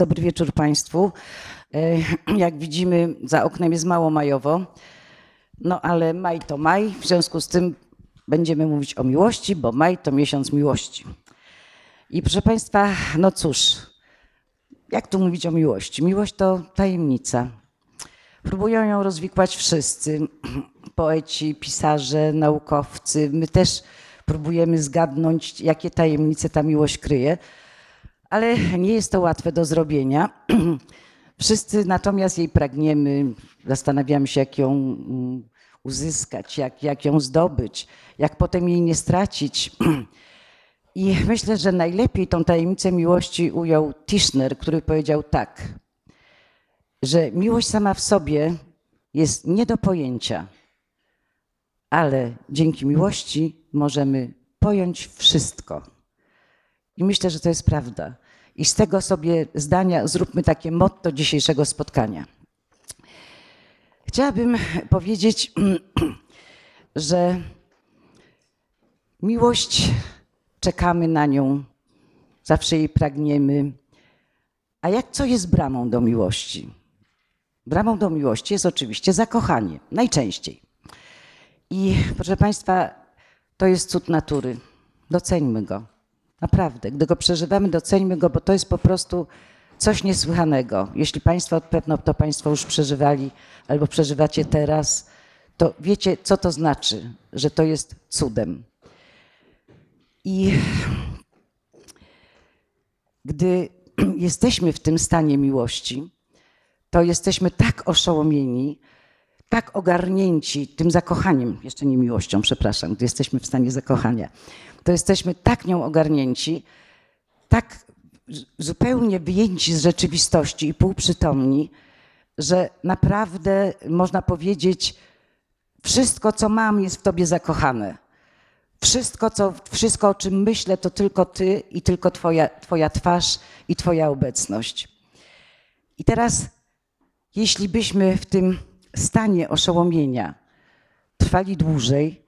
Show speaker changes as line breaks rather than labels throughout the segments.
Dobry wieczór Państwu. E, Jak widzimy, za oknem jest mało majowo, no ale maj to maj, w związku z tym będziemy mówić o miłości, bo maj to miesiąc miłości. I proszę Państwa, no cóż, jak tu mówić o miłości? Miłość to tajemnica. Próbują ją rozwikłać wszyscy, poeci, pisarze, naukowcy. My też próbujemy zgadnąć, jakie tajemnice ta miłość kryje, ale nie jest to łatwe do zrobienia. Wszyscy natomiast jej pragniemy, zastanawiamy się, jak ją mm, uzyskać, jak, jak ją zdobyć, jak potem jej nie stracić. I myślę, że najlepiej tą tajemnicę miłości ujął Tischner, który powiedział tak, że miłość sama w sobie jest nie do pojęcia, ale dzięki miłości możemy pojąć wszystko. I myślę, że to jest prawda. I z tego sobie zdania zróbmy takie motto dzisiejszego spotkania. Chciałabym powiedzieć, że miłość, czekamy na nią, zawsze jej pragniemy. A jak co jest bramą do miłości? Bramą do miłości jest oczywiście zakochanie, najczęściej. I proszę Państwa, to jest cud natury. Doceńmy go. Naprawdę. Gdy go przeżywamy, doceńmy go, bo to jest po prostu coś niesłychanego. Jeśli Państwo pewno to Państwo już przeżywali albo przeżywacie teraz, to wiecie, co to znaczy, że to jest cudem. I gdy jesteśmy w tym stanie miłości, to jesteśmy tak oszołomieni, tak ogarnięci tym zakochaniem, jeszcze nie miłością, przepraszam, gdy jesteśmy w stanie zakochania, to jesteśmy tak nią ogarnięci, tak zupełnie wyjęci z rzeczywistości i półprzytomni, że naprawdę można powiedzieć, wszystko, co mam, jest w tobie zakochane. Wszystko, co, wszystko, o czym myślę, to tylko ty i tylko twoja, twoja twarz i twoja obecność. I teraz, jeśli byśmy w tym stanie oszołomienia trwali dłużej,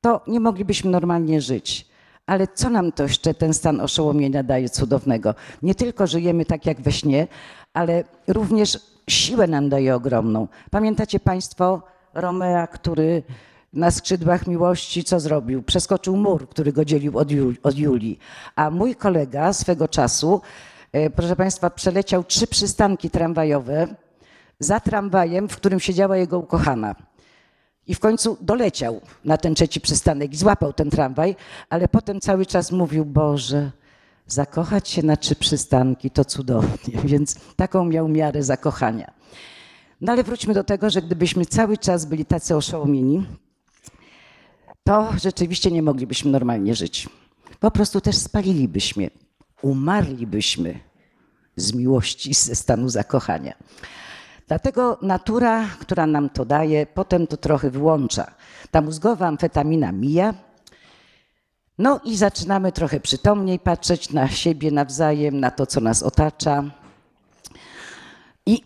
to nie moglibyśmy normalnie żyć. Ale co nam to jeszcze ten stan oszołomienia daje cudownego? Nie tylko żyjemy tak jak we śnie, ale również siłę nam daje ogromną. Pamiętacie Państwo Romea, który na skrzydłach miłości co zrobił? Przeskoczył mur, który go dzielił od, Jul od Julii. A mój kolega swego czasu, e, proszę Państwa, przeleciał trzy przystanki tramwajowe za tramwajem, w którym siedziała jego ukochana. I w końcu doleciał na ten trzeci przystanek i złapał ten tramwaj, ale potem cały czas mówił: Boże, zakochać się na trzy przystanki to cudownie. Więc taką miał miarę zakochania. No ale wróćmy do tego, że gdybyśmy cały czas byli tacy oszołomieni, to rzeczywiście nie moglibyśmy normalnie żyć. Po prostu też spalilibyśmy, umarlibyśmy z miłości, ze stanu zakochania. Dlatego natura, która nam to daje, potem to trochę wyłącza. Ta mózgowa amfetamina mija, no i zaczynamy trochę przytomniej patrzeć na siebie nawzajem, na to, co nas otacza. I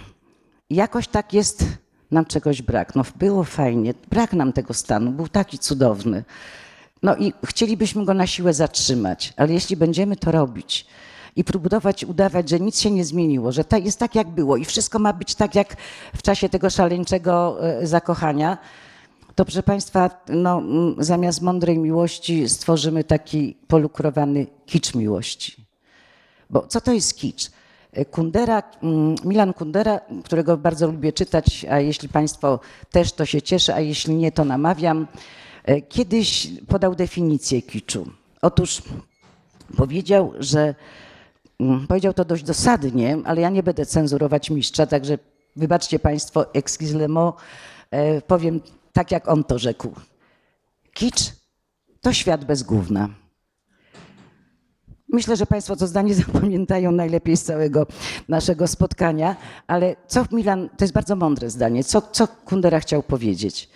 jakoś tak jest, nam czegoś brak. No było fajnie, brak nam tego stanu, był taki cudowny. No i chcielibyśmy go na siłę zatrzymać, ale jeśli będziemy to robić, i próbować udawać, że nic się nie zmieniło, że jest tak jak było i wszystko ma być tak jak w czasie tego szaleńczego e, zakochania, to proszę Państwa, no, zamiast mądrej miłości stworzymy taki polukrowany kicz miłości. Bo co to jest kicz? E, Kundera, Milan Kundera, którego bardzo lubię czytać, a jeśli Państwo też to się cieszy, a jeśli nie, to namawiam, e, kiedyś podał definicję kiczu. Otóż powiedział, że powiedział to dość dosadnie, ale ja nie będę cenzurować mistrza, także wybaczcie Państwo, excuse le mot, e, powiem tak, jak on to rzekł. Kicz to świat bez gówna. Myślę, że Państwo to zdanie zapamiętają najlepiej z całego naszego spotkania, ale co Milan, to jest bardzo mądre zdanie, co, co Kundera chciał powiedzieć?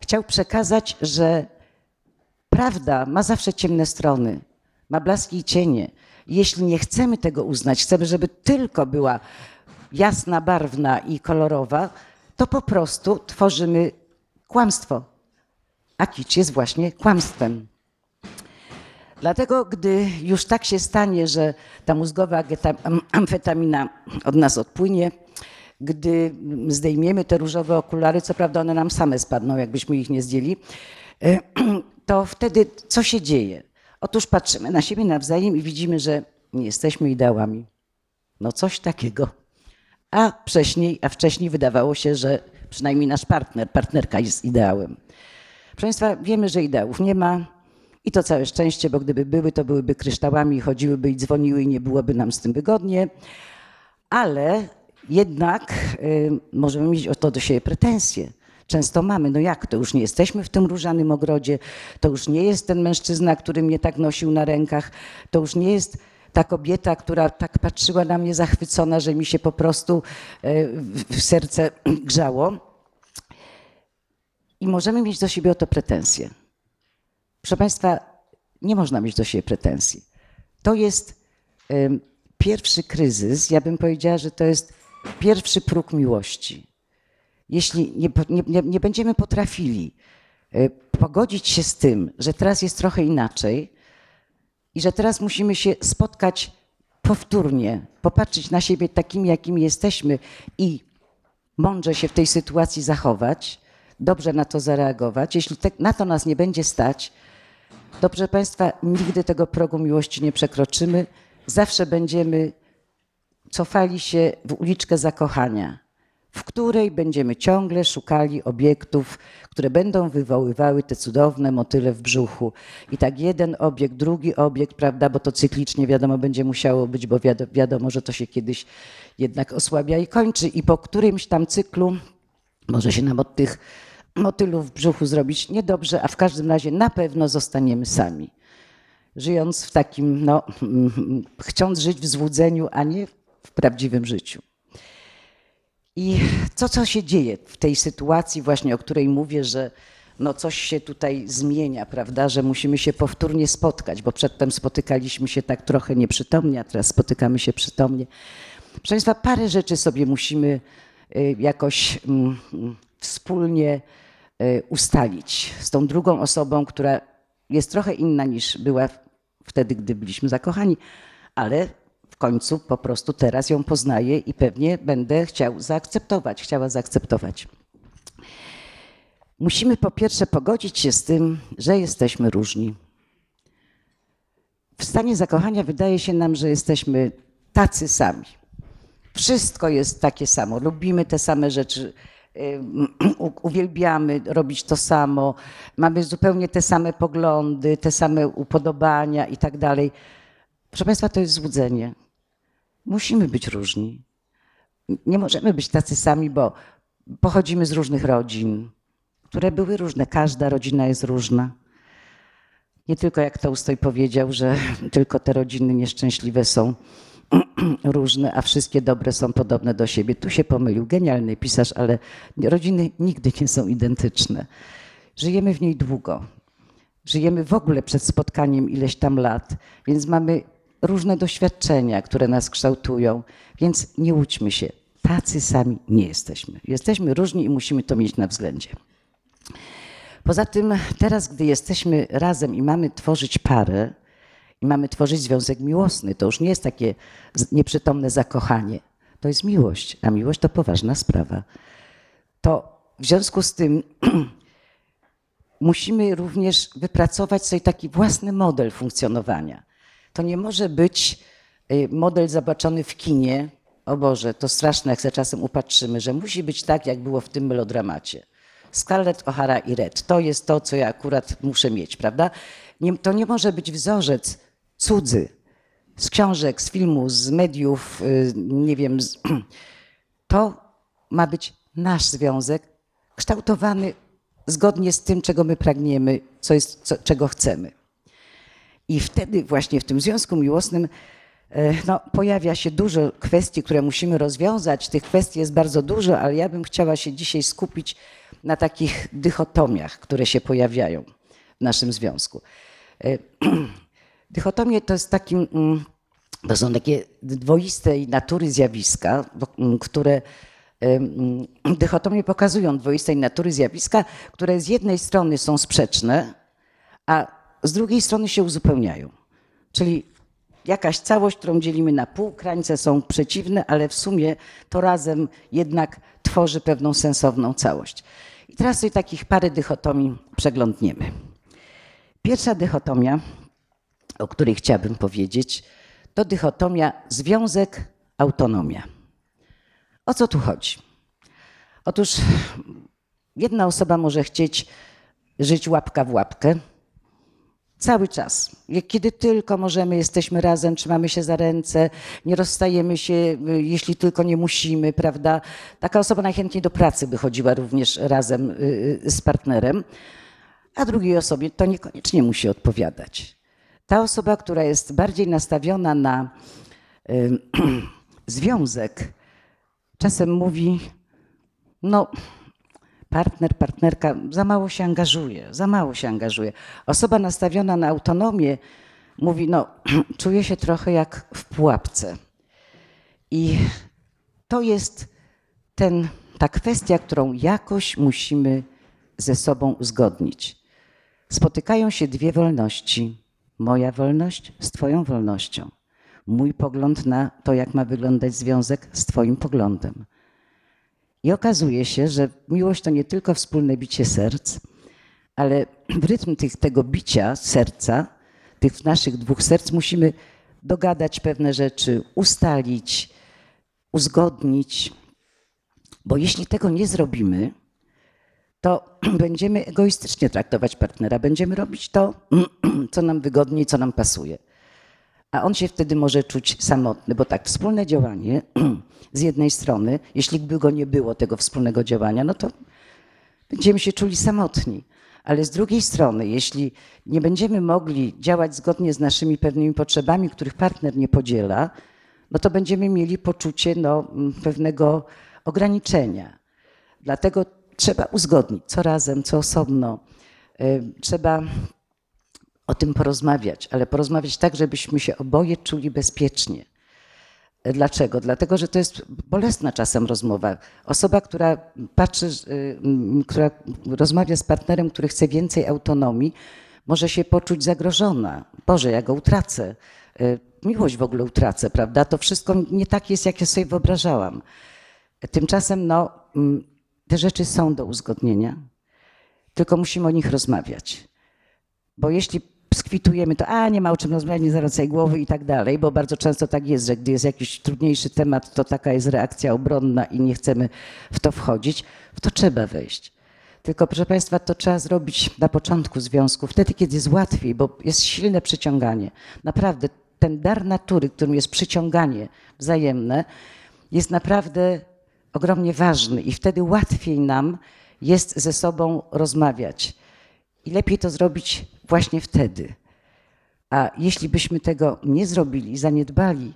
Chciał przekazać, że prawda ma zawsze ciemne strony, ma blaski i cienie, jeśli nie chcemy tego uznać, chcemy, żeby tylko była jasna, barwna i kolorowa, to po prostu tworzymy kłamstwo. A kicz jest właśnie kłamstwem. Dlatego, gdy już tak się stanie, że ta mózgowa amfetamina od nas odpłynie, gdy zdejmiemy te różowe okulary, co prawda one nam same spadną, jakbyśmy ich nie zdjęli, to wtedy co się dzieje? Otóż patrzymy na siebie nawzajem i widzimy, że nie jesteśmy ideałami. No coś takiego. A wcześniej, a wcześniej wydawało się, że przynajmniej nasz partner, partnerka jest ideałem. Proszę Państwa, wiemy, że ideałów nie ma i to całe szczęście, bo gdyby były, to byłyby kryształami, chodziłyby i dzwoniły i nie byłoby nam z tym wygodnie. Ale jednak y, możemy mieć o to do siebie pretensje. Często mamy, no jak to już nie jesteśmy w tym różanym ogrodzie, to już nie jest ten mężczyzna, który mnie tak nosił na rękach, to już nie jest ta kobieta, która tak patrzyła na mnie zachwycona, że mi się po prostu y, w serce grzało. I możemy mieć do siebie o to pretensje. Proszę Państwa, nie można mieć do siebie pretensji. To jest pierwszy kryzys, ja bym powiedziała, że to jest pierwszy próg miłości. Jeśli nie, nie, nie będziemy potrafili e, pogodzić się z tym, że teraz jest trochę inaczej i że teraz musimy się spotkać powtórnie, popatrzeć na siebie takimi, jakimi jesteśmy i mądrze się w tej sytuacji zachować, dobrze na to zareagować. Jeśli te, na to nas nie będzie stać, to proszę Państwa, nigdy tego progu miłości nie przekroczymy. Zawsze będziemy cofali się w uliczkę zakochania, w której będziemy ciągle szukali obiektów, które będą wywoływały te cudowne motyle w brzuchu. I tak jeden obiekt, drugi obiekt, prawda, bo to cyklicznie wiadomo będzie musiało być, bo wiadomo, że to się kiedyś jednak osłabia i kończy. I po którymś tam cyklu może się nam od tych motylów w brzuchu zrobić niedobrze, a w każdym razie na pewno zostaniemy sami. Żyjąc w takim, no, chcąc żyć w złudzeniu, a nie w prawdziwym życiu. I co, co się dzieje w tej sytuacji właśnie, o której mówię, że no coś się tutaj zmienia, prawda, że musimy się powtórnie spotkać, bo przedtem spotykaliśmy się tak trochę nieprzytomnie, a teraz spotykamy się przytomnie. Proszę Państwa, parę rzeczy sobie musimy y, jakoś mm, wspólnie y, ustalić z tą drugą osobą, która jest trochę inna niż była wtedy, gdy byliśmy zakochani, ale końcu po prostu teraz ją poznaję i pewnie będę chciał zaakceptować, chciała zaakceptować. Musimy po pierwsze pogodzić się z tym, że jesteśmy różni. W stanie zakochania wydaje się nam, że jesteśmy tacy sami. Wszystko jest takie samo. Lubimy te same rzeczy, uwielbiamy robić to samo, mamy zupełnie te same poglądy, te same upodobania i tak dalej. Proszę Państwa, to jest złudzenie. Musimy być różni. Nie możemy być tacy sami, bo pochodzimy z różnych rodzin, które były różne. Każda rodzina jest różna. Nie tylko jak Tolstoj powiedział, że tylko te rodziny nieszczęśliwe są różne, a wszystkie dobre są podobne do siebie. Tu się pomylił. Genialny pisarz, ale rodziny nigdy nie są identyczne. Żyjemy w niej długo. Żyjemy w ogóle przed spotkaniem ileś tam lat, więc mamy różne doświadczenia, które nas kształtują, więc nie łudźmy się. Tacy sami nie jesteśmy. Jesteśmy różni i musimy to mieć na względzie. Poza tym, teraz, gdy jesteśmy razem i mamy tworzyć parę, i mamy tworzyć związek miłosny, to już nie jest takie nieprzytomne zakochanie. To jest miłość, a miłość to poważna sprawa. To w związku z tym musimy również wypracować sobie taki własny model funkcjonowania to nie może być y, model zobaczony w kinie. O Boże, to straszne, jak się czasem upatrzymy, że musi być tak, jak było w tym melodramacie. Scarlett O'Hara i Red. To jest to, co ja akurat muszę mieć, prawda? Nie, to nie może być wzorzec cudzy z książek, z filmu, z mediów, y, nie wiem. Z... To ma być nasz związek, kształtowany zgodnie z tym, czego my pragniemy, co jest, co, czego chcemy. I wtedy właśnie w tym związku miłosnym e, no, pojawia się dużo kwestii, które musimy rozwiązać. Tych kwestii jest bardzo dużo, ale ja bym chciała się dzisiaj skupić na takich dychotomiach, które się pojawiają w naszym związku. E, dychotomie to jest takim, mm, to są takie dwoistej natury zjawiska, które mm, dychotomie pokazują dwoistej natury zjawiska, które z jednej strony są sprzeczne, a z drugiej strony się uzupełniają. Czyli jakaś całość, którą dzielimy na pół, krańce są przeciwne, ale w sumie to razem jednak tworzy pewną sensowną całość. I teraz sobie takich parę dychotomii przeglądniemy. Pierwsza dychotomia, o której chciałabym powiedzieć, to dychotomia związek-autonomia. O co tu chodzi? Otóż jedna osoba może chcieć żyć łapka w łapkę, Cały czas. Kiedy tylko możemy, jesteśmy razem, trzymamy się za ręce, nie rozstajemy się, y, jeśli tylko nie musimy, prawda? Taka osoba najchętniej do pracy by chodziła również razem y, y, z partnerem, a drugiej osobie to niekoniecznie musi odpowiadać. Ta osoba, która jest bardziej nastawiona na związek, czasem mówi, no partner, partnerka za mało się angażuje, za mało się angażuje. Osoba nastawiona na autonomię mówi, no czuję się trochę jak w pułapce. I to jest ten, ta kwestia, którą jakoś musimy ze sobą uzgodnić. Spotykają się dwie wolności. Moja wolność z Twoją wolnością. Mój pogląd na to, jak ma wyglądać związek z Twoim poglądem. I okazuje się, że miłość to nie tylko wspólne bicie serc, ale w rytm tych, tego bicia serca, tych naszych dwóch serc, musimy dogadać pewne rzeczy, ustalić, uzgodnić. Bo jeśli tego nie zrobimy, to będziemy egoistycznie traktować partnera, będziemy robić to, co nam wygodnie i co nam pasuje a on się wtedy może czuć samotny, bo tak, wspólne działanie z jednej strony, jeśli by go nie było, tego wspólnego działania, no to będziemy się czuli samotni. Ale z drugiej strony, jeśli nie będziemy mogli działać zgodnie z naszymi pewnymi potrzebami, których partner nie podziela, no to będziemy mieli poczucie no, pewnego ograniczenia. Dlatego trzeba uzgodnić, co razem, co osobno. Trzeba o tym porozmawiać, ale porozmawiać tak, żebyśmy się oboje czuli bezpiecznie. Dlaczego? Dlatego, że to jest bolesna czasem rozmowa. Osoba, która patrzy, y, która rozmawia z partnerem, który chce więcej autonomii, może się poczuć zagrożona. Boże, ja go utracę. Y, miłość w ogóle utracę, prawda? To wszystko nie tak jest, jak ja sobie wyobrażałam. Tymczasem, no, mm, te rzeczy są do uzgodnienia, tylko musimy o nich rozmawiać. Bo jeśli skwitujemy to, a nie ma o czym rozmawiać, nie zawracaj głowy i tak dalej, bo bardzo często tak jest, że gdy jest jakiś trudniejszy temat, to taka jest reakcja obronna i nie chcemy w to wchodzić, w to trzeba wejść. Tylko proszę Państwa, to trzeba zrobić na początku związku, wtedy, kiedy jest łatwiej, bo jest silne przyciąganie. Naprawdę, ten dar natury, którym jest przyciąganie wzajemne, jest naprawdę ogromnie ważny i wtedy łatwiej nam jest ze sobą rozmawiać. I lepiej to zrobić właśnie wtedy. A jeśli byśmy tego nie zrobili, zaniedbali,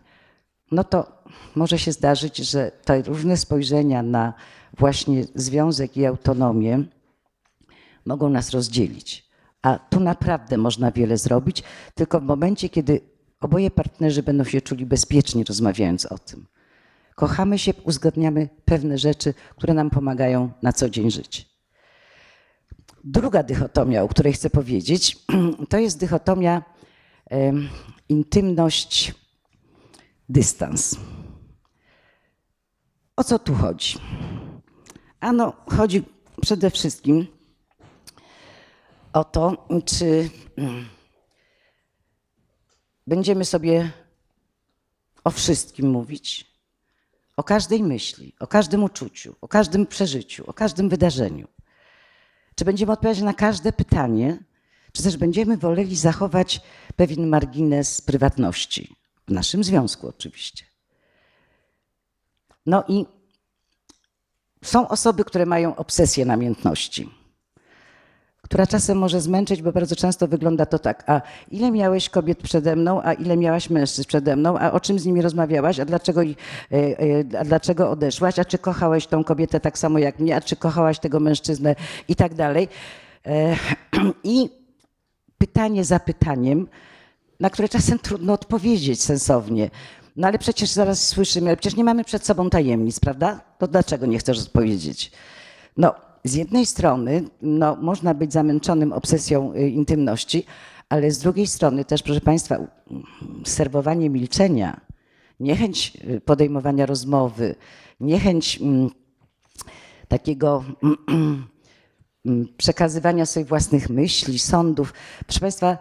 no to może się zdarzyć, że te różne spojrzenia na właśnie związek i autonomię mogą nas rozdzielić. A tu naprawdę można wiele zrobić, tylko w momencie, kiedy oboje partnerzy będą się czuli bezpiecznie rozmawiając o tym. Kochamy się, uzgadniamy pewne rzeczy, które nam pomagają na co dzień żyć. Druga dychotomia, o której chcę powiedzieć, to jest dychotomia intymność, dystans. O co tu chodzi? Ano, chodzi przede wszystkim o to, czy będziemy sobie o wszystkim mówić, o każdej myśli, o każdym uczuciu, o każdym przeżyciu, o każdym wydarzeniu. Czy będziemy odpowiadać na każde pytanie, czy też będziemy woleli zachować pewien margines prywatności, w naszym związku oczywiście. No i są osoby, które mają obsesję namiętności która czasem może zmęczyć, bo bardzo często wygląda to tak, a ile miałeś kobiet przede mną, a ile miałaś mężczyzn przede mną, a o czym z nimi rozmawiałaś, a dlaczego, e, e, a dlaczego odeszłaś, a czy kochałeś tą kobietę tak samo jak mnie, a czy kochałaś tego mężczyznę i tak dalej. E, I pytanie za pytaniem, na które czasem trudno odpowiedzieć sensownie. No ale przecież zaraz słyszymy, ale przecież nie mamy przed sobą tajemnic, prawda? To dlaczego nie chcesz odpowiedzieć? No, z jednej strony no, można być zamęczonym obsesją y, intymności, ale z drugiej strony też, proszę Państwa, serwowanie milczenia, niechęć y, podejmowania rozmowy, niechęć mm, takiego mm, przekazywania sobie własnych myśli, sądów. Proszę Państwa,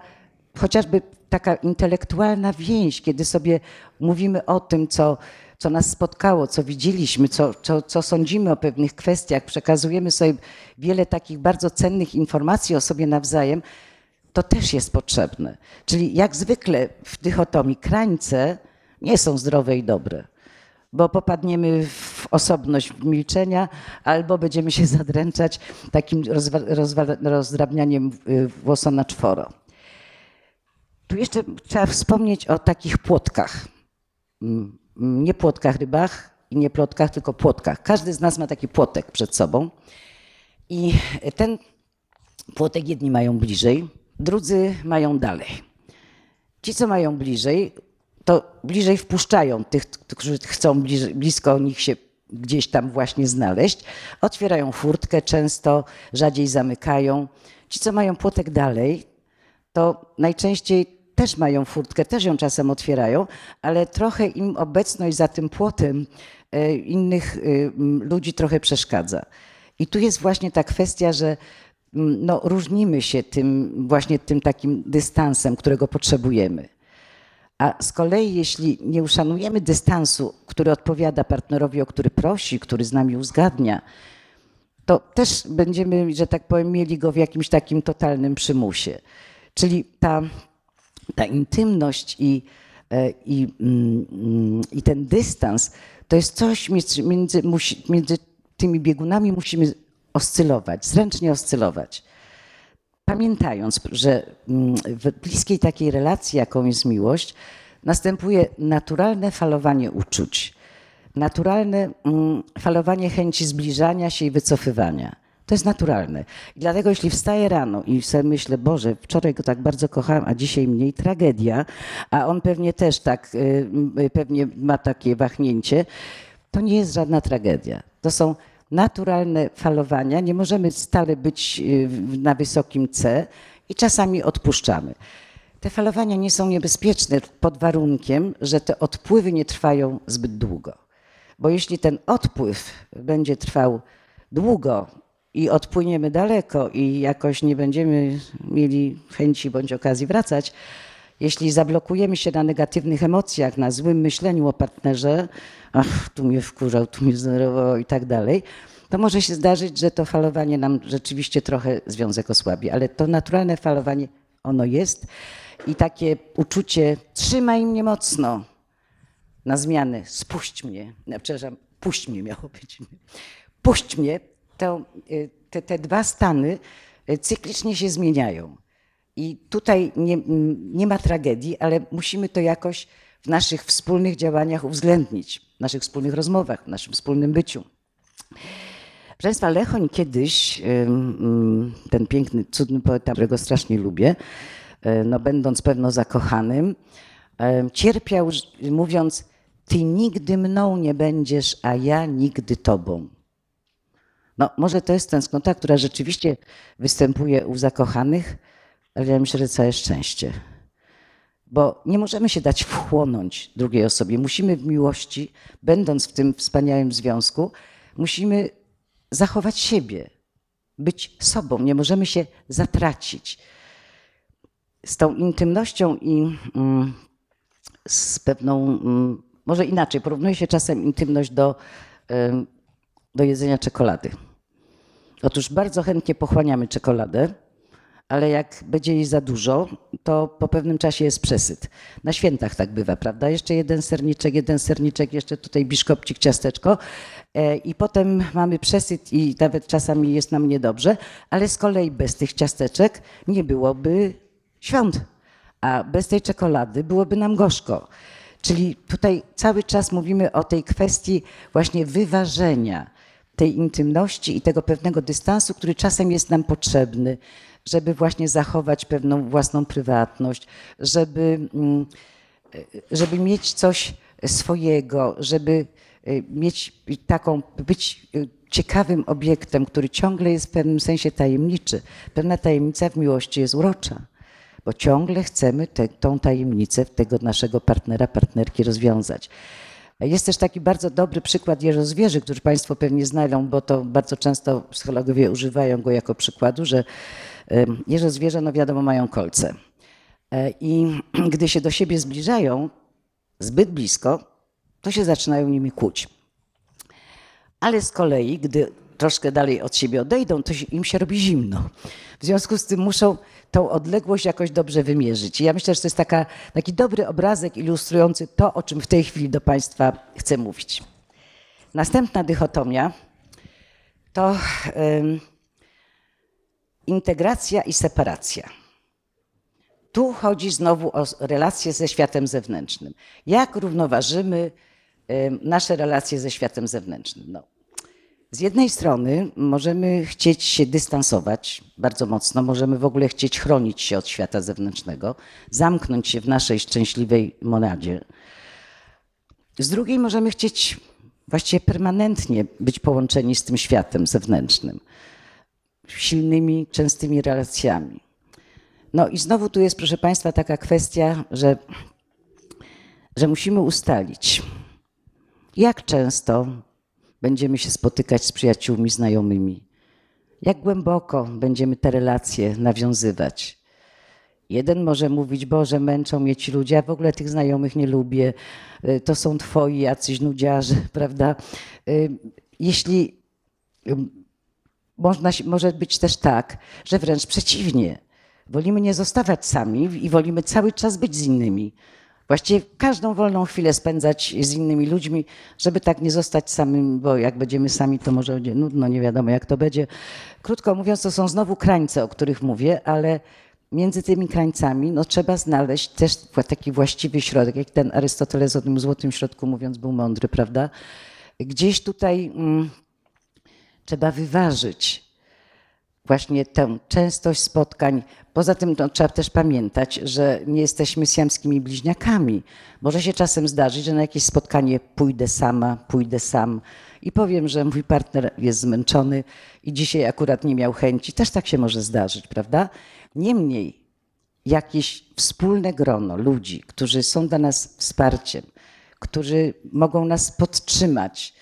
chociażby taka intelektualna więź, kiedy sobie mówimy o tym, co, co nas spotkało, co widzieliśmy, co, co, co sądzimy o pewnych kwestiach, przekazujemy sobie wiele takich bardzo cennych informacji o sobie nawzajem, to też jest potrzebne. Czyli jak zwykle w dychotomii krańce nie są zdrowe i dobre, bo popadniemy w osobność milczenia albo będziemy się zadręczać takim rozdrabnianiem y, włosa na czworo. Tu jeszcze trzeba wspomnieć o takich płotkach. Nie płotkach rybach i nie plotkach, tylko płotkach. Każdy z nas ma taki płotek przed sobą. I ten płotek jedni mają bliżej, drudzy mają dalej. Ci, co mają bliżej, to bliżej wpuszczają tych, którzy chcą bliżej, blisko nich się gdzieś tam właśnie znaleźć. Otwierają furtkę, często rzadziej zamykają. Ci, co mają płotek dalej, to najczęściej też mają furtkę, też ją czasem otwierają, ale trochę im obecność za tym płotem e, innych e, ludzi trochę przeszkadza. I tu jest właśnie ta kwestia, że no, różnimy się tym właśnie tym takim dystansem, którego potrzebujemy. A z kolei, jeśli nie uszanujemy dystansu, który odpowiada partnerowi, o który prosi, który z nami uzgadnia, to też będziemy, że tak powiem, mieli go w jakimś takim totalnym przymusie. Czyli ta ta intymność i, e, i, mm, i ten dystans to jest coś między, między, między tymi biegunami musimy oscylować, zręcznie oscylować. Pamiętając, że mm, w bliskiej takiej relacji, jaką jest miłość, następuje naturalne falowanie uczuć, naturalne mm, falowanie chęci zbliżania się i wycofywania. To jest naturalne. I dlatego jeśli wstaję rano i sobie myślę, Boże, wczoraj go tak bardzo kochałem, a dzisiaj mniej, tragedia, a on pewnie też tak, y, y, pewnie ma takie wahnięcie, to nie jest żadna tragedia. To są naturalne falowania. Nie możemy stale być y, na wysokim C i czasami odpuszczamy. Te falowania nie są niebezpieczne pod warunkiem, że te odpływy nie trwają zbyt długo. Bo jeśli ten odpływ będzie trwał długo, i odpłyniemy daleko i jakoś nie będziemy mieli chęci bądź okazji wracać, jeśli zablokujemy się na negatywnych emocjach, na złym myśleniu o partnerze, ach, tu mnie wkurzał, tu mnie zdenerwował i tak dalej, to może się zdarzyć, że to falowanie nam rzeczywiście trochę związek osłabi, ale to naturalne falowanie, ono jest i takie uczucie trzymaj mnie mocno na zmianę, spuść mnie, przepraszam, puść mnie miało być, puść mnie, to, y, te, te dwa stany y, cyklicznie się zmieniają. I tutaj nie, nie ma tragedii, ale musimy to jakoś w naszych wspólnych działaniach uwzględnić, w naszych wspólnych rozmowach, w naszym wspólnym byciu. Proszę Państwa, Lechoń kiedyś, ten piękny, cudny poeta, którego strasznie lubię, y, no będąc pewno zakochanym, cierpiał mówiąc, ty nigdy mną nie będziesz, a ja nigdy tobą. No, może to jest tęsknota, która rzeczywiście występuje u zakochanych, ale ja myślę, że całe szczęście. Bo nie możemy się dać wchłonąć drugiej osobie. Musimy w miłości, będąc w tym wspaniałym związku, musimy zachować siebie, być sobą. Nie możemy się zatracić. Z tą intymnością i mm, z pewną, mm, może inaczej, porównuje się czasem intymność do, do jedzenia czekolady. Otóż bardzo chętnie pochłaniamy czekoladę, ale jak będzie jej za dużo, to po pewnym czasie jest przesyt. Na świętach tak bywa, prawda? Jeszcze jeden serniczek, jeden serniczek, jeszcze tutaj biszkopcik, ciasteczko e, i potem mamy przesyt i nawet czasami jest nam niedobrze, ale z kolei bez tych ciasteczek nie byłoby świąt, a bez tej czekolady byłoby nam gorzko. Czyli tutaj cały czas mówimy o tej kwestii właśnie wyważenia tej intymności i tego pewnego dystansu, który czasem jest nam potrzebny, żeby właśnie zachować pewną własną prywatność, żeby, mm, żeby mieć coś swojego, żeby y, mieć taką, być y, ciekawym obiektem, który ciągle jest w pewnym sensie tajemniczy. Pewna tajemnica w miłości jest urocza, bo ciągle chcemy te, tą tajemnicę tego naszego partnera, partnerki rozwiązać. Jest też taki bardzo dobry przykład jeżozwierzy, który Państwo pewnie znają, bo to bardzo często psychologowie używają go jako przykładu, że jeżozwierzę, no wiadomo, mają kolce. E, I gdy się do siebie zbliżają zbyt blisko, to się zaczynają nimi kłuć. Ale z kolei, gdy troszkę dalej od siebie odejdą, to im się robi zimno. W związku z tym muszą tą odległość jakoś dobrze wymierzyć. I ja myślę, że to jest taka, taki dobry obrazek ilustrujący to, o czym w tej chwili do Państwa chcę mówić. Następna dychotomia to integracja i separacja. Tu chodzi znowu o relacje ze światem zewnętrznym. Jak równoważymy nasze relacje ze światem zewnętrznym? No, z jednej strony możemy chcieć się dystansować bardzo mocno, możemy w ogóle chcieć chronić się od świata zewnętrznego, zamknąć się w naszej szczęśliwej monadzie. Z drugiej możemy chcieć właściwie permanentnie być połączeni z tym światem zewnętrznym, silnymi, częstymi relacjami. No i znowu tu jest, proszę Państwa, taka kwestia, że, że musimy ustalić, jak często będziemy się spotykać z przyjaciółmi, znajomymi? Jak głęboko będziemy te relacje nawiązywać? Jeden może mówić, Boże, męczą mnie ci ludzie, ja w ogóle tych znajomych nie lubię, y, to są twoi jacyś nudziarze, prawda? Y, jeśli można, może być też tak, że wręcz przeciwnie, wolimy nie zostawać sami i wolimy cały czas być z innymi. Właściwie każdą wolną chwilę spędzać z innymi ludźmi, żeby tak nie zostać samym, bo jak będziemy sami, to może będzie nudno, nie wiadomo jak to będzie. Krótko mówiąc, to są znowu krańce, o których mówię, ale między tymi krańcami no, trzeba znaleźć też taki właściwy środek, jak ten Arystoteles o tym złotym środku mówiąc był mądry, prawda? Gdzieś tutaj mm, trzeba wyważyć właśnie tę częstość spotkań. Poza tym no, trzeba też pamiętać, że nie jesteśmy siamskimi bliźniakami. Może się czasem zdarzyć, że na jakieś spotkanie pójdę sama, pójdę sam i powiem, że mój partner jest zmęczony i dzisiaj akurat nie miał chęci. Też tak się może zdarzyć, prawda? Niemniej jakieś wspólne grono ludzi, którzy są dla nas wsparciem, którzy mogą nas podtrzymać,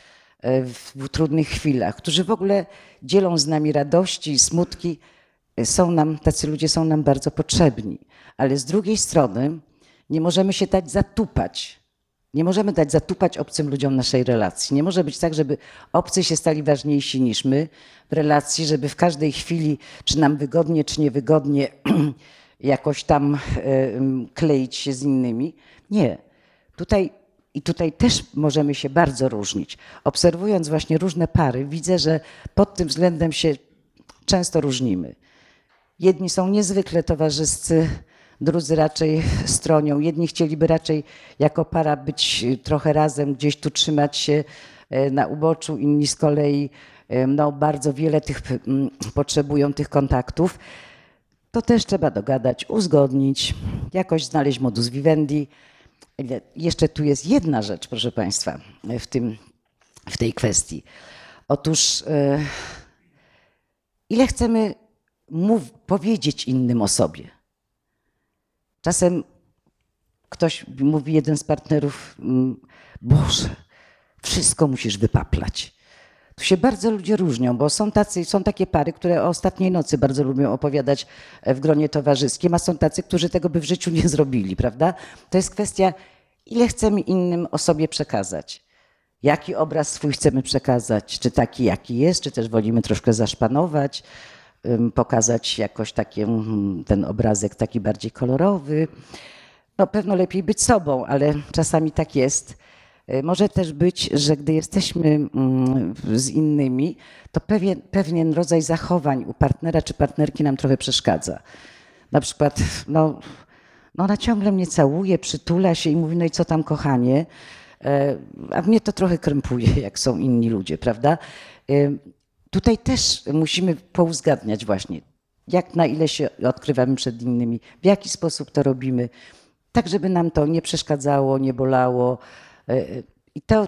E, w trudnych chwilach, którzy w ogóle dzielą z nami radości i smutki, są nam, tacy ludzie są nam bardzo potrzebni. Ale z drugiej strony nie możemy się dać zatupać. Nie możemy dać zatupać obcym ludziom naszej relacji. Nie może być tak, żeby obcy się stali ważniejsi niż my w relacji, żeby w każdej chwili, czy nam wygodnie, czy niewygodnie, jakoś tam e, kleić się z innymi. Nie. Tutaj i tutaj też możemy się bardzo różnić. Obserwując właśnie różne pary, widzę, że pod tym względem się często różnimy. Jedni są niezwykle towarzyscy, drudzy raczej stronią. Jedni chcieliby raczej jako para być trochę razem, gdzieś tu trzymać się e, na uboczu, inni z kolei e, no, bardzo wiele tych potrzebują tych kontaktów. To też trzeba dogadać, uzgodnić, jakoś znaleźć modus vivendi. Jeszcze tu jest jedna rzecz, proszę Państwa, w, tym, w tej kwestii. Otóż, e, ile chcemy mów, powiedzieć innym o sobie? Czasem ktoś mówi, jeden z partnerów, mm, Boże, wszystko musisz wypaplać. Tu się bardzo ludzie różnią, bo są, tacy, są takie pary, które o ostatniej nocy bardzo lubią opowiadać w gronie towarzyskim, a są tacy, którzy tego by w życiu nie zrobili, prawda? To jest kwestia, ile chcemy innym o sobie przekazać. Jaki obraz swój chcemy przekazać? Czy taki, jaki jest, czy też wolimy troszkę zaszpanować, pokazać jakoś taki ten obrazek taki bardziej kolorowy. No pewno lepiej być sobą, ale czasami tak jest. E, może też być, że gdy jesteśmy mm, z innymi, to pewien, pewien rodzaj zachowań u partnera czy partnerki nam trochę przeszkadza. Na przykład, no, no ona ciągle mnie całuje, przytula się i mówi, no i co tam kochanie? E, a mnie to trochę krępuje, jak są inni ludzie, prawda? E, tutaj też musimy pouzgadniać właśnie, jak na ile się odkrywamy przed innymi, w jaki sposób to robimy, tak żeby nam to nie przeszkadzało, nie bolało, E, I to,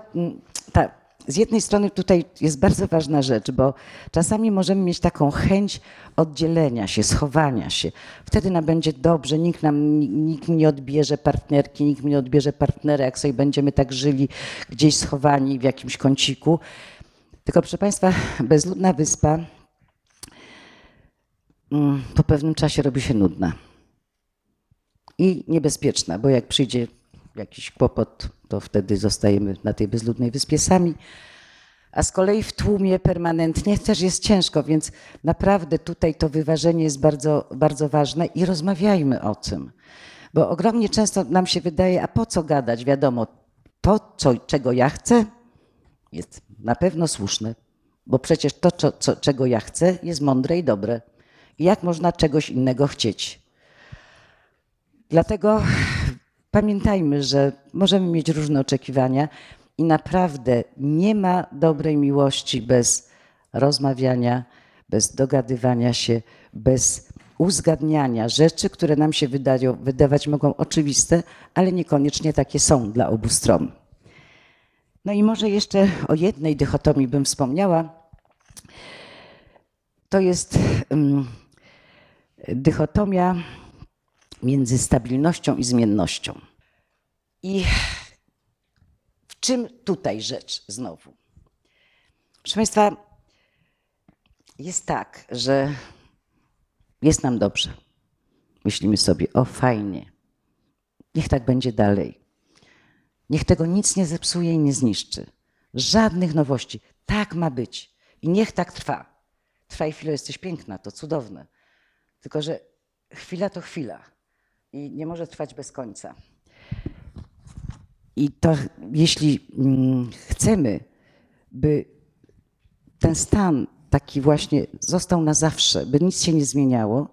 ta z jednej strony tutaj jest bardzo ważna rzecz, bo czasami możemy mieć taką chęć oddzielenia się, schowania się. Wtedy nam będzie dobrze, nikt nam nikt nie odbierze partnerki, nikt mi nie odbierze partnera, jak sobie będziemy tak żyli gdzieś schowani w jakimś kąciku. Tylko proszę Państwa, bezludna wyspa mm, po pewnym czasie robi się nudna i niebezpieczna, bo jak przyjdzie jakiś kłopot, to wtedy zostajemy na tej bezludnej wyspie sami. A z kolei w tłumie permanentnie też jest ciężko, więc naprawdę tutaj to wyważenie jest bardzo, bardzo ważne i rozmawiajmy o tym. Bo ogromnie często nam się wydaje, a po co gadać? Wiadomo, to, co, czego ja chcę, jest na pewno słuszne, bo przecież to, co, co, czego ja chcę, jest mądre i dobre. I jak można czegoś innego chcieć? Dlatego pamiętajmy, że możemy mieć różne oczekiwania i naprawdę nie ma dobrej miłości bez rozmawiania, bez dogadywania się, bez uzgadniania rzeczy, które nam się wydają, wydawać mogą oczywiste, ale niekoniecznie takie są dla obu stron. No i może jeszcze o jednej dychotomii bym wspomniała. To jest dychotomia między stabilnością i zmiennością. I w czym tutaj rzecz znowu? Proszę Państwa, jest tak, że jest nam dobrze. Myślimy sobie, o fajnie, niech tak będzie dalej. Niech tego nic nie zepsuje i nie zniszczy. Żadnych nowości. Tak ma być. I niech tak trwa. Trwa i chwilę, jesteś piękna, to cudowne. Tylko, że chwila to chwila i nie może trwać bez końca. I to, jeśli mm, chcemy, by ten stan taki właśnie został na zawsze, by nic się nie zmieniało,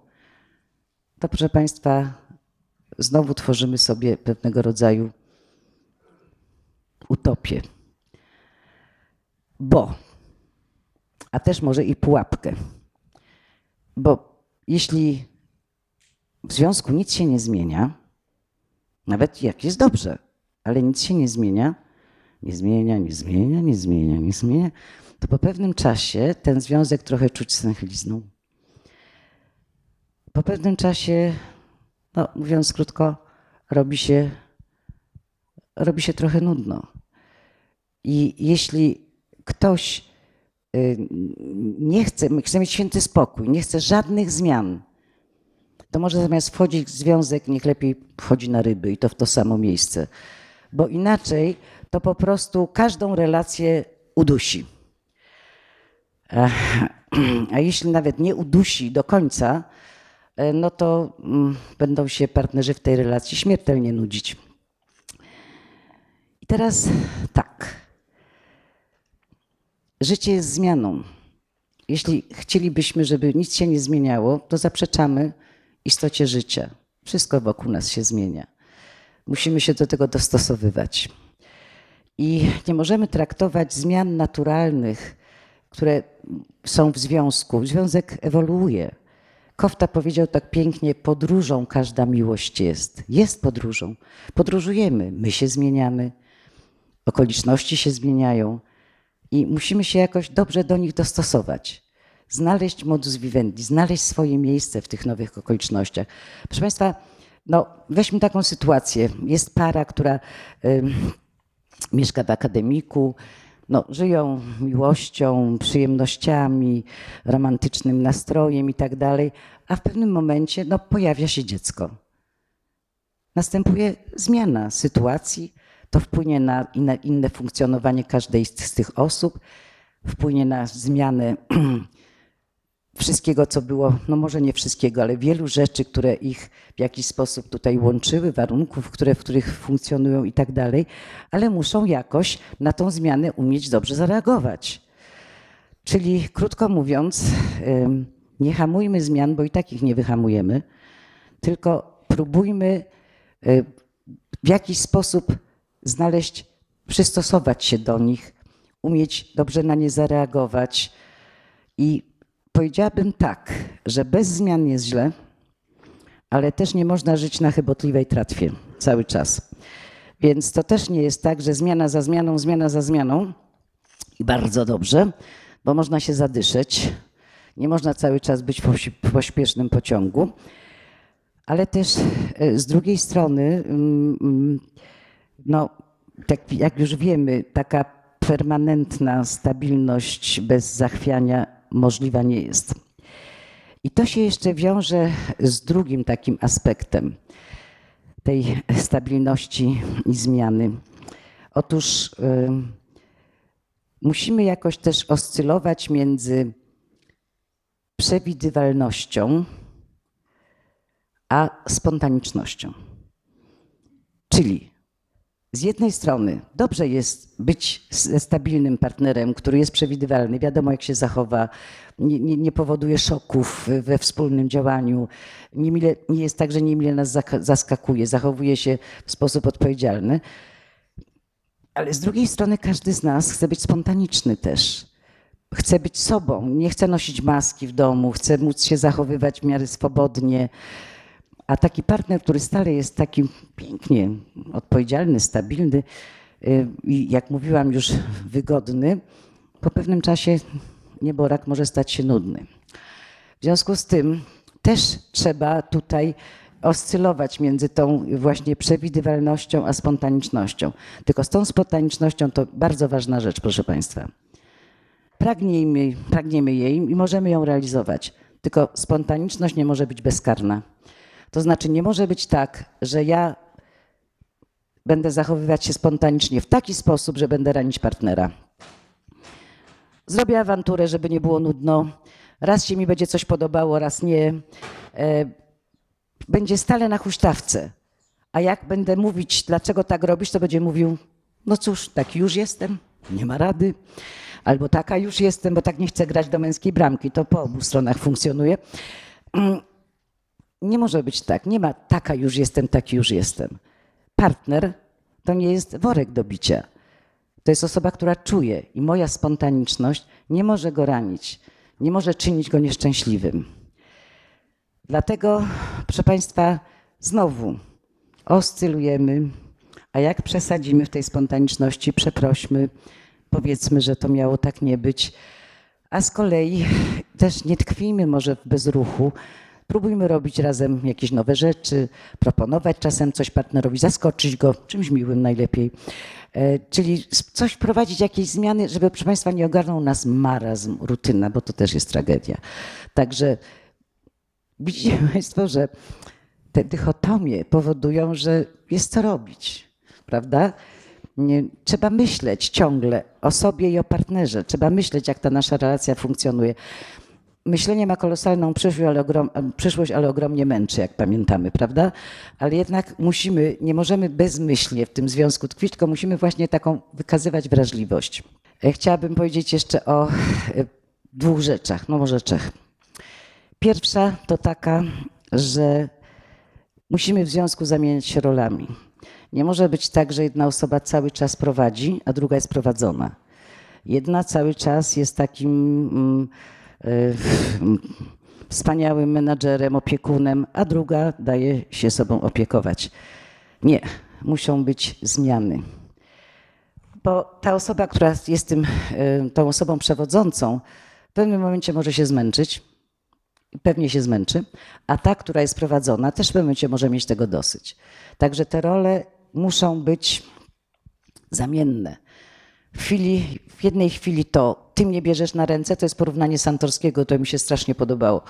to proszę Państwa, znowu tworzymy sobie pewnego rodzaju utopię. Bo, a też może i pułapkę, bo jeśli w związku nic się nie zmienia, nawet jak jest dobrze, ale nic się nie zmienia, nie zmienia, nie zmienia, nie zmienia, nie zmienia, to po pewnym czasie ten związek trochę czuć stęchlizną. Po pewnym czasie, no mówiąc krótko, robi się, robi się trochę nudno. I jeśli ktoś y, nie chce, chce mieć święty spokój, nie chce żadnych zmian, to może zamiast wchodzić w związek, niech lepiej wchodzi na ryby i to w to samo miejsce. Bo inaczej to po prostu każdą relację udusi. A jeśli nawet nie udusi do końca, e, no to mm, będą się partnerzy w tej relacji śmiertelnie nudzić. Teraz tak. Życie jest zmianą. Jeśli chcielibyśmy, żeby nic się nie zmieniało, to zaprzeczamy istocie życia. Wszystko wokół nas się zmienia. Musimy się do tego dostosowywać. I nie możemy traktować zmian naturalnych, które są w związku. Związek ewoluuje. Kofta powiedział tak pięknie: podróżą każda miłość jest. Jest podróżą. Podróżujemy, my się zmieniamy, okoliczności się zmieniają i musimy się jakoś dobrze do nich dostosować znaleźć modus vivendi, znaleźć swoje miejsce w tych nowych okolicznościach. Proszę Państwa, no, weźmy taką sytuację. Jest para, która y, mieszka w akademiku, no, żyją miłością, przyjemnościami, romantycznym nastrojem i tak dalej, a w pewnym momencie no, pojawia się dziecko. Następuje zmiana sytuacji, to wpłynie na inne, funkcjonowanie każdej z tych osób, wpłynie na zmianę wszystkiego, co było, no może nie wszystkiego, ale wielu rzeczy, które ich w jakiś sposób tutaj łączyły, warunków, które, w których funkcjonują i tak dalej, ale muszą jakoś na tą zmianę umieć dobrze zareagować. Czyli krótko mówiąc, nie hamujmy zmian, bo i tak ich nie wyhamujemy, tylko próbujmy w jakiś sposób znaleźć, przystosować się do nich, umieć dobrze na nie zareagować i Powiedziałabym tak, że bez zmian jest źle, ale też nie można żyć na chybotliwej tratwie cały czas. Więc to też nie jest tak, że zmiana za zmianą, zmiana za zmianą, I bardzo dobrze, bo można się zadyszeć. Nie można cały czas być w pośpiesznym pociągu. Ale też e, z drugiej strony, mm, mm, no, tak jak już wiemy, taka permanentna stabilność bez zachwiania możliwa nie jest. I to się jeszcze wiąże z drugim takim aspektem tej stabilności i zmiany. Otóż y, musimy jakoś też oscylować między przewidywalnością a spontanicznością. Czyli z jednej strony dobrze jest być stabilnym partnerem, który jest przewidywalny, wiadomo jak się zachowa, nie, nie, nie powoduje szoków we wspólnym działaniu, nie, nie jest tak, że niemile nas zaskakuje, zachowuje się w sposób odpowiedzialny. Ale z drugiej strony każdy z nas chce być spontaniczny też. Chce być sobą, nie chce nosić maski w domu, chce móc się zachowywać w miarę swobodnie a taki partner, który stale jest taki pięknie odpowiedzialny, stabilny y, i jak mówiłam już wygodny, po pewnym czasie nieborak może stać się nudny. W związku z tym też trzeba tutaj oscylować między tą właśnie przewidywalnością a spontanicznością. Tylko z tą spontanicznością to bardzo ważna rzecz, proszę Państwa. Pragniemy, pragniemy jej i możemy ją realizować. Tylko spontaniczność nie może być bezkarna. To znaczy, nie może być tak, że ja będę zachowywać się spontanicznie w taki sposób, że będę ranić partnera. Zrobię awanturę, żeby nie było nudno. Raz się mi będzie coś podobało, raz nie. E, będzie stale na huśtawce. A jak będę mówić, dlaczego tak robisz, to będzie mówił, no cóż, taki już jestem, nie ma rady. Albo taka już jestem, bo tak nie chcę grać do męskiej bramki. To po obu stronach funkcjonuje. Nie może być tak. Nie ma taka już jestem, taki już jestem. Partner to nie jest worek do bicia. To jest osoba, która czuje i moja spontaniczność nie może go ranić, nie może czynić go nieszczęśliwym. Dlatego, proszę Państwa, znowu oscylujemy, a jak przesadzimy w tej spontaniczności, przeprośmy, powiedzmy, że to miało tak nie być. A z kolei też nie tkwijmy może w bezruchu, Próbujmy robić razem jakieś nowe rzeczy, proponować czasem coś partnerowi, zaskoczyć go czymś miłym najlepiej. E, czyli coś wprowadzić, jakieś zmiany, żeby, proszę Państwa, nie ogarnął nas marazm, rutyna, bo to też jest tragedia. Także widzicie Państwo, że te dychotomie powodują, że jest co robić, prawda? Nie, trzeba myśleć ciągle o sobie i o partnerze. Trzeba myśleć, jak ta nasza relacja funkcjonuje myślenie ma kolosalną przyszłość ale, ogrom, przyszłość, ale ogromnie męczy, jak pamiętamy, prawda? Ale jednak musimy, nie możemy bezmyślnie w tym związku tkwić, tylko musimy właśnie taką wykazywać wrażliwość. E, chciałabym powiedzieć jeszcze o e, dwóch rzeczach, no może trzech. Pierwsza to taka, że musimy w związku zamieniać się rolami. Nie może być tak, że jedna osoba cały czas prowadzi, a druga jest prowadzona. Jedna cały czas jest takim. E, wspaniałym menadżerem, opiekunem, a druga daje się sobą opiekować. Nie, muszą być zmiany. Bo ta osoba, która jest tym, e, tą osobą przewodzącą, w pewnym momencie może się zmęczyć, pewnie się zmęczy, a ta, która jest prowadzona, też w pewnym momencie może mieć tego dosyć. Także te role muszą być zamienne. W, chwili, w jednej chwili to ty mnie bierzesz na ręce, to jest porównanie Santorskiego, to mi się strasznie podobało.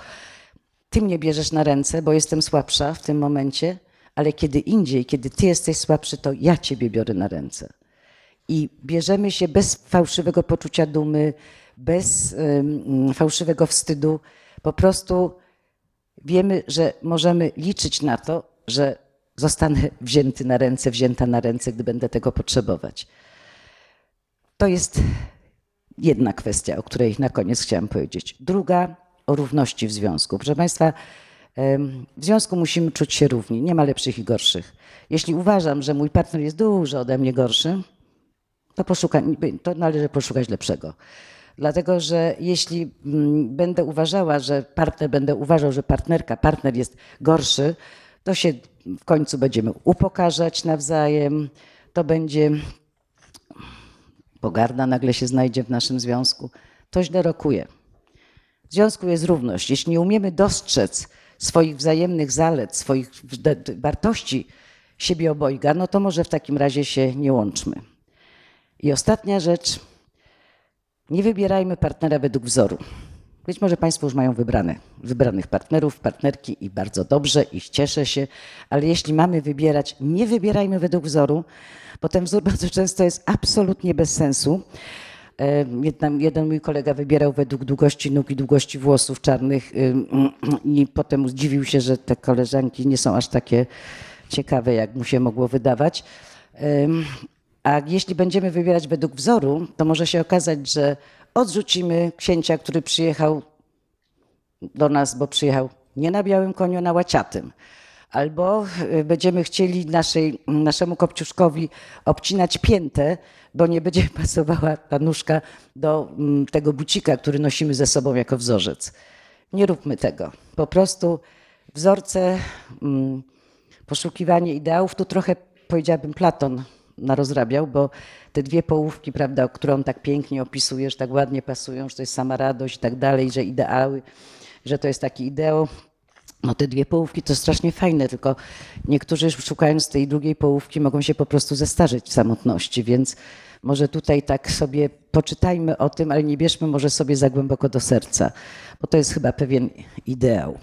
Ty mnie bierzesz na ręce, bo jestem słabsza w tym momencie, ale kiedy indziej, kiedy ty jesteś słabszy, to ja ciebie biorę na ręce. I bierzemy się bez fałszywego poczucia dumy, bez fałszywego wstydu. Po prostu wiemy, że możemy liczyć na to, że zostanę wzięty na ręce, wzięta na ręce, gdy będę tego potrzebować. To jest jedna kwestia, o której na koniec chciałam powiedzieć. Druga o równości w związku. Proszę Państwa, w związku musimy czuć się równi. Nie ma lepszych i gorszych. Jeśli uważam, że mój partner jest dużo ode mnie gorszy, to, poszuka, to należy poszukać lepszego. Dlatego, że jeśli mm, będę uważała, że partner, będę uważał, że partnerka, partner jest gorszy, to się w końcu będziemy upokarzać nawzajem, to będzie pogarda nagle się znajdzie w naszym związku, to źle rokuje. W związku jest równość. Jeśli nie umiemy dostrzec swoich wzajemnych zalet, swoich wartości siebie obojga, no to może w takim razie się nie łączmy. I ostatnia rzecz. Nie wybierajmy partnera według wzoru. Być może Państwo już mają wybrane, wybranych partnerów, partnerki i bardzo dobrze i cieszę się, ale jeśli mamy wybierać, nie wybierajmy według wzoru, bo ten wzór bardzo często jest absolutnie bez sensu. Jeden, jeden mój kolega wybierał według długości nóg i długości włosów czarnych i potem zdziwił się, że te koleżanki nie są aż takie ciekawe, jak mu się mogło wydawać. A jeśli będziemy wybierać według wzoru, to może się okazać, że odrzucimy księcia, który przyjechał do nas, bo przyjechał nie na białym koniu, na łaciatym. Albo y, będziemy chcieli naszej, naszemu kopciuszkowi obcinać piętę, bo nie będzie pasowała ta nóżka do mm, tego bucika, który nosimy ze sobą jako wzorzec. Nie róbmy tego. Po prostu wzorce, mm, poszukiwanie ideałów, tu trochę powiedziałabym Platon narozrabiał, bo te dwie połówki, prawda, które on tak pięknie opisujesz, tak ładnie pasują, że to jest sama radość i tak dalej, że ideały, że to jest taki ideał. No te dwie połówki to strasznie fajne, tylko niektórzy szukając tej drugiej połówki mogą się po prostu zestarzeć w samotności, więc może tutaj tak sobie poczytajmy o tym, ale nie bierzmy może sobie za głęboko do serca, bo to jest chyba pewien ideał,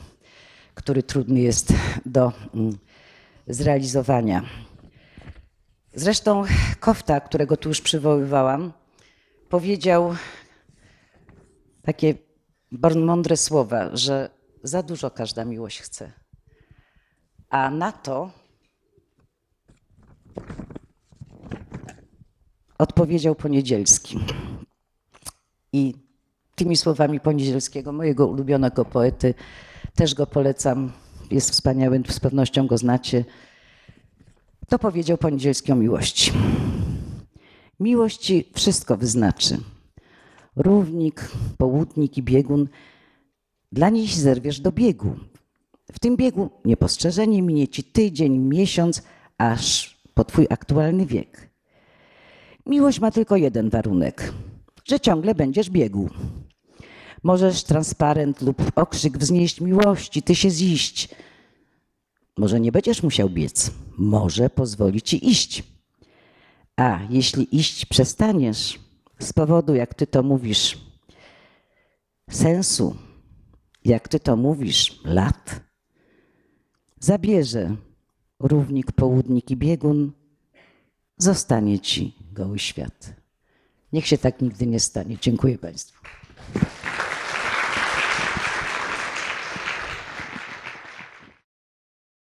który trudny jest do mm, zrealizowania. Zresztą Kofta, którego tu już przywoływałam, powiedział takie mądre słowa, że za dużo każda miłość chce. A na to odpowiedział Poniedzielski. I tymi słowami Poniedzielskiego, mojego ulubionego poety, też go polecam. Jest wspaniały, z pewnością go znacie. To powiedział Poniedzielski o miłości. Miłość ci wszystko wyznaczy. Równik, południk i biegun. Dla niej się zerwiesz do biegu. W tym biegu niepostrzeżenie minie ci tydzień, miesiąc, aż po twój aktualny wiek. Miłość ma tylko jeden warunek, że ciągle będziesz biegł. Możesz transparent lub okrzyk wznieść miłości, ty się ziść. Może nie będziesz musiał biec, może pozwoli ci iść. A jeśli iść przestaniesz z powodu, jak ty to mówisz, sensu, jak ty to mówisz, lat, zabierze równik, południk i biegun, zostanie ci goły świat. Niech się tak nigdy nie stanie. Dziękuję Państwu.